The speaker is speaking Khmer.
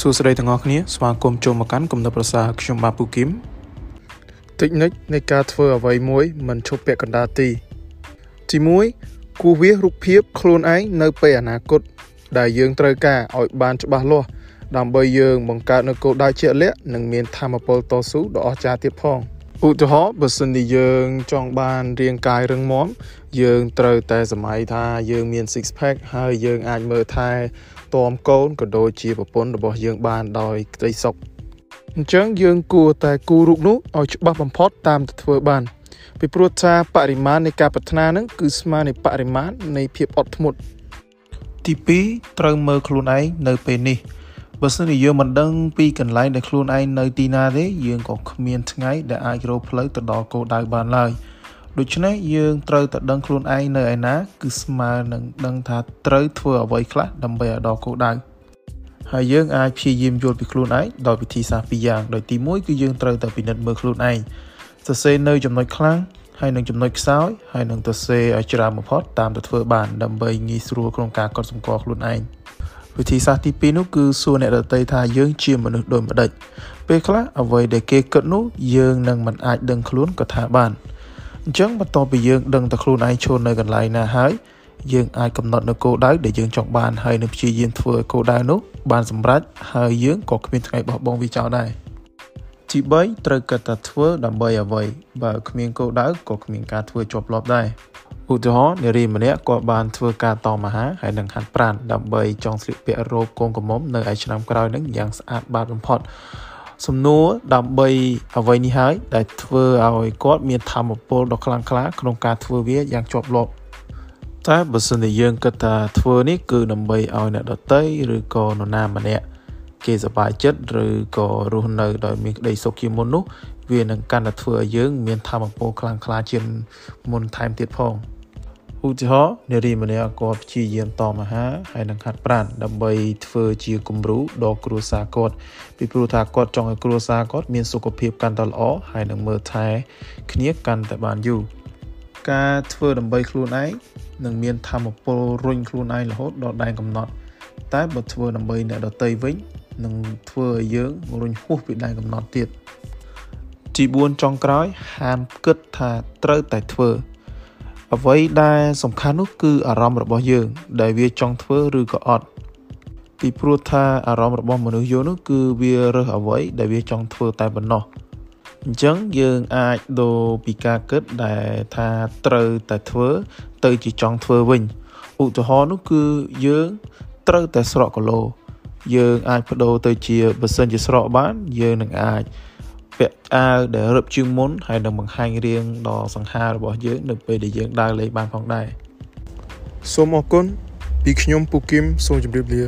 សួស្តីទាំងអស់គ្នាស្វាគមន៍ចូលមកកាន់គំនិតប្រសាខ្ញុំបាទពូគឹមតិចនិចនៃការធ្វើអ្វីមួយមិនឈប់ពាក់កណ្ដាលទីទី1គូវាសរូបភាពខ្លួនឯងនៅពេលអនាគតដែលយើងត្រូវការឲ្យបានច្បាស់លាស់ដើម្បីយើងបង្កើតនូវគោលដៅជាក់លាក់និងមានធម៌ពលតស៊ូដ៏អស្ចារ្យទៀតផង ឧទាហរណ៍បើសិនជាយើងចង់បានរាងកាយរឹងមាំយើងត្រូវតែសម័យថាយើងមាន six pack ហើយយើងអាចមើលថែទាំកូនក៏ដូចជាប្រពន្ធរបស់យើងបានដោយក្តីសុខអញ្ចឹងយើងគួរតែគូររូបនោះឲ្យច្បាស់បំផុតតាមទៅធ្វើបានពីព្រោះថាបរិមាណនៃការប្រាថ្នានឹងគឺស្មើនឹងបរិមាណនៃភាពអត់ធ្មត់ទី2ត្រូវមើលខ្លួនឯងនៅពេលនេះ បើសិនជាយើងមិនដឹងពីកន្លែងដែលខ្លួនឯងនៅទីណាទេយើងក៏គ្មានថ្ងៃដែលអាចរកផ្លូវទៅដល់គោលដៅបានឡើយដូច្នេះយើងត្រូវតែដឹងខ្លួនឯងនៅឯណា គឺស្មើនឹងដឹងថាត្រូវធ្វើអ្វីខ្លះដើម្បីឲ្យដល់គោលដៅហើយយើងអាចព្យាយាមយល់ពីខ្លួនឯងដោយវិធីសាស្ត្រពីរយ៉ាងដោយទី1គឺយើងត្រូវតែពិនិត្យមើលខ្លួនឯងសរសេរនៅចំណុចខ្លាំងហើយនឹងចំណុចខ្សោយហើយនឹងទៅសេឲ្យច្រើនបំផុតតាមទៅធ្វើបានដើម្បីងាយស្រួលក្នុងការកត់សម្គាល់ខ្លួនឯង វិធីសាស្ត្រទី2នោះគឺសួរអ្នកដទៃថាយើងជាមនុស្សដូចម្ដេចពេលខ្លះអ្វីដែលគេគិតនោះយើងនឹងមិនអាចដឹងខ្លួនក៏ថាបានអញ្ចឹងបន្ទាប់ពីយើងដឹងតែខ្លួនឯងឈរនៅកន្លែងណាហើយយើងអាចកំណត់នៅគោលដៅដែលយើងចង់បានហើយនឹងព្យាយាមធ្វើឲ្យគោលដៅនោះបានសម្រេចហើយយើងក៏គ្មានថ្ងៃបោះបង់វាចោលដែរទី3ត្រូវកាត់តែធ្វើដើម្បីអ្វីបើគ្មានគោលដៅក៏គ្មានការធ្វើជាប់លាប់ដែរ ឧទាហរណ៍នារីម្នាក់គាត់បានធ្វើការតមអាហារហើយនឹងហាត់ប្រាណដើម្បីចង់ស្លៀកពាក់រ៉ូបកូនកំមុំនៅឯឆ្នាំក្រោយនឹងយ៉ាងស្អាតបាតបំផុតសំណួរដើម្បីអ្វីនេះហើយដែលធ្វើឲ្យគាត់មានធម៌ពលដ៏ខ្លាំងក្លាក្នុងការធ្វើវាយ៉ាងជាប់លាប់តែបើសិនជាយើងគិតថាធ្វើនេះគឺដើម្បីឲ្យអ្នកដតីឬក៏នរណាម្នាក់គេសប្បាយចិត្តឬក៏រស់នៅដោយមានក្តីសុខជាមុននោះ វានឹងកាន់តែធ្វើឲ្យយើង មានធម៌ពលខ្លាំងក្លាជាងមុនថែមទៀតផង។ ឧទាហរណ៍នារីម្នាក់គាត់ព្យាយាមតមអាហារហើយនឹងហាត់ប្រាណដើម្បីធ្វើជាគំរូដល់គ្រួសារគាត់ពីព្រោះថាគាត់ចង់ឲ្យគ្រួសារគាត់មានសុខភាពកាន់តែល្អហើយនឹងមើលថែគ្នាកាន់តែបានយូរការធ្វើដើម្បីខ្លួនឯងនឹងមានធម៌ពលរុញខ្លួនឯងរហូតដល់ដែនកំណត់ តែបើធ្វើដើម្បីអ្នកដទៃវិញនឹងធ្វើឲ្យយើងរុញហួសពីដែនកំណត់ទៀតទី4ចុងក្រោយហាមគិតថាត្រូវតែធ្វើ អ្វីដែលសំខាន់នោះគឺអារម្មណ៍របស់យើង ដែលវាចង់ធ្វើឬក៏អត់ពីព្រោះថាអារម្មណ៍របស់មនុស្សយើងនោះគឺវារើសអ្វីដែលវាចង់ធ្វើតែប៉ុណ្ណោះអញ្ចឹងយើងអាចដូរពីការគិតដែលថាត្រូវតែធ្វើ ទៅជាចង់ធ្វើវិញឧទាហរណ៍នោះគឺយើងត្រូវតែស្រកគីឡូយើងអាចបដូរទៅជាបើសិនជាស្រកបាន យើងនឹងអាច ពាក់អាវដែលរឹបជាងមុនហើយនឹងបង្ហាញរាងដ៏សង្ហារបស់យើងនៅពេលដែលយើងដើរលេងបានផងដែរសូមអរគុណពីខ្ញុំពូគឹមសូមជម្រាបលា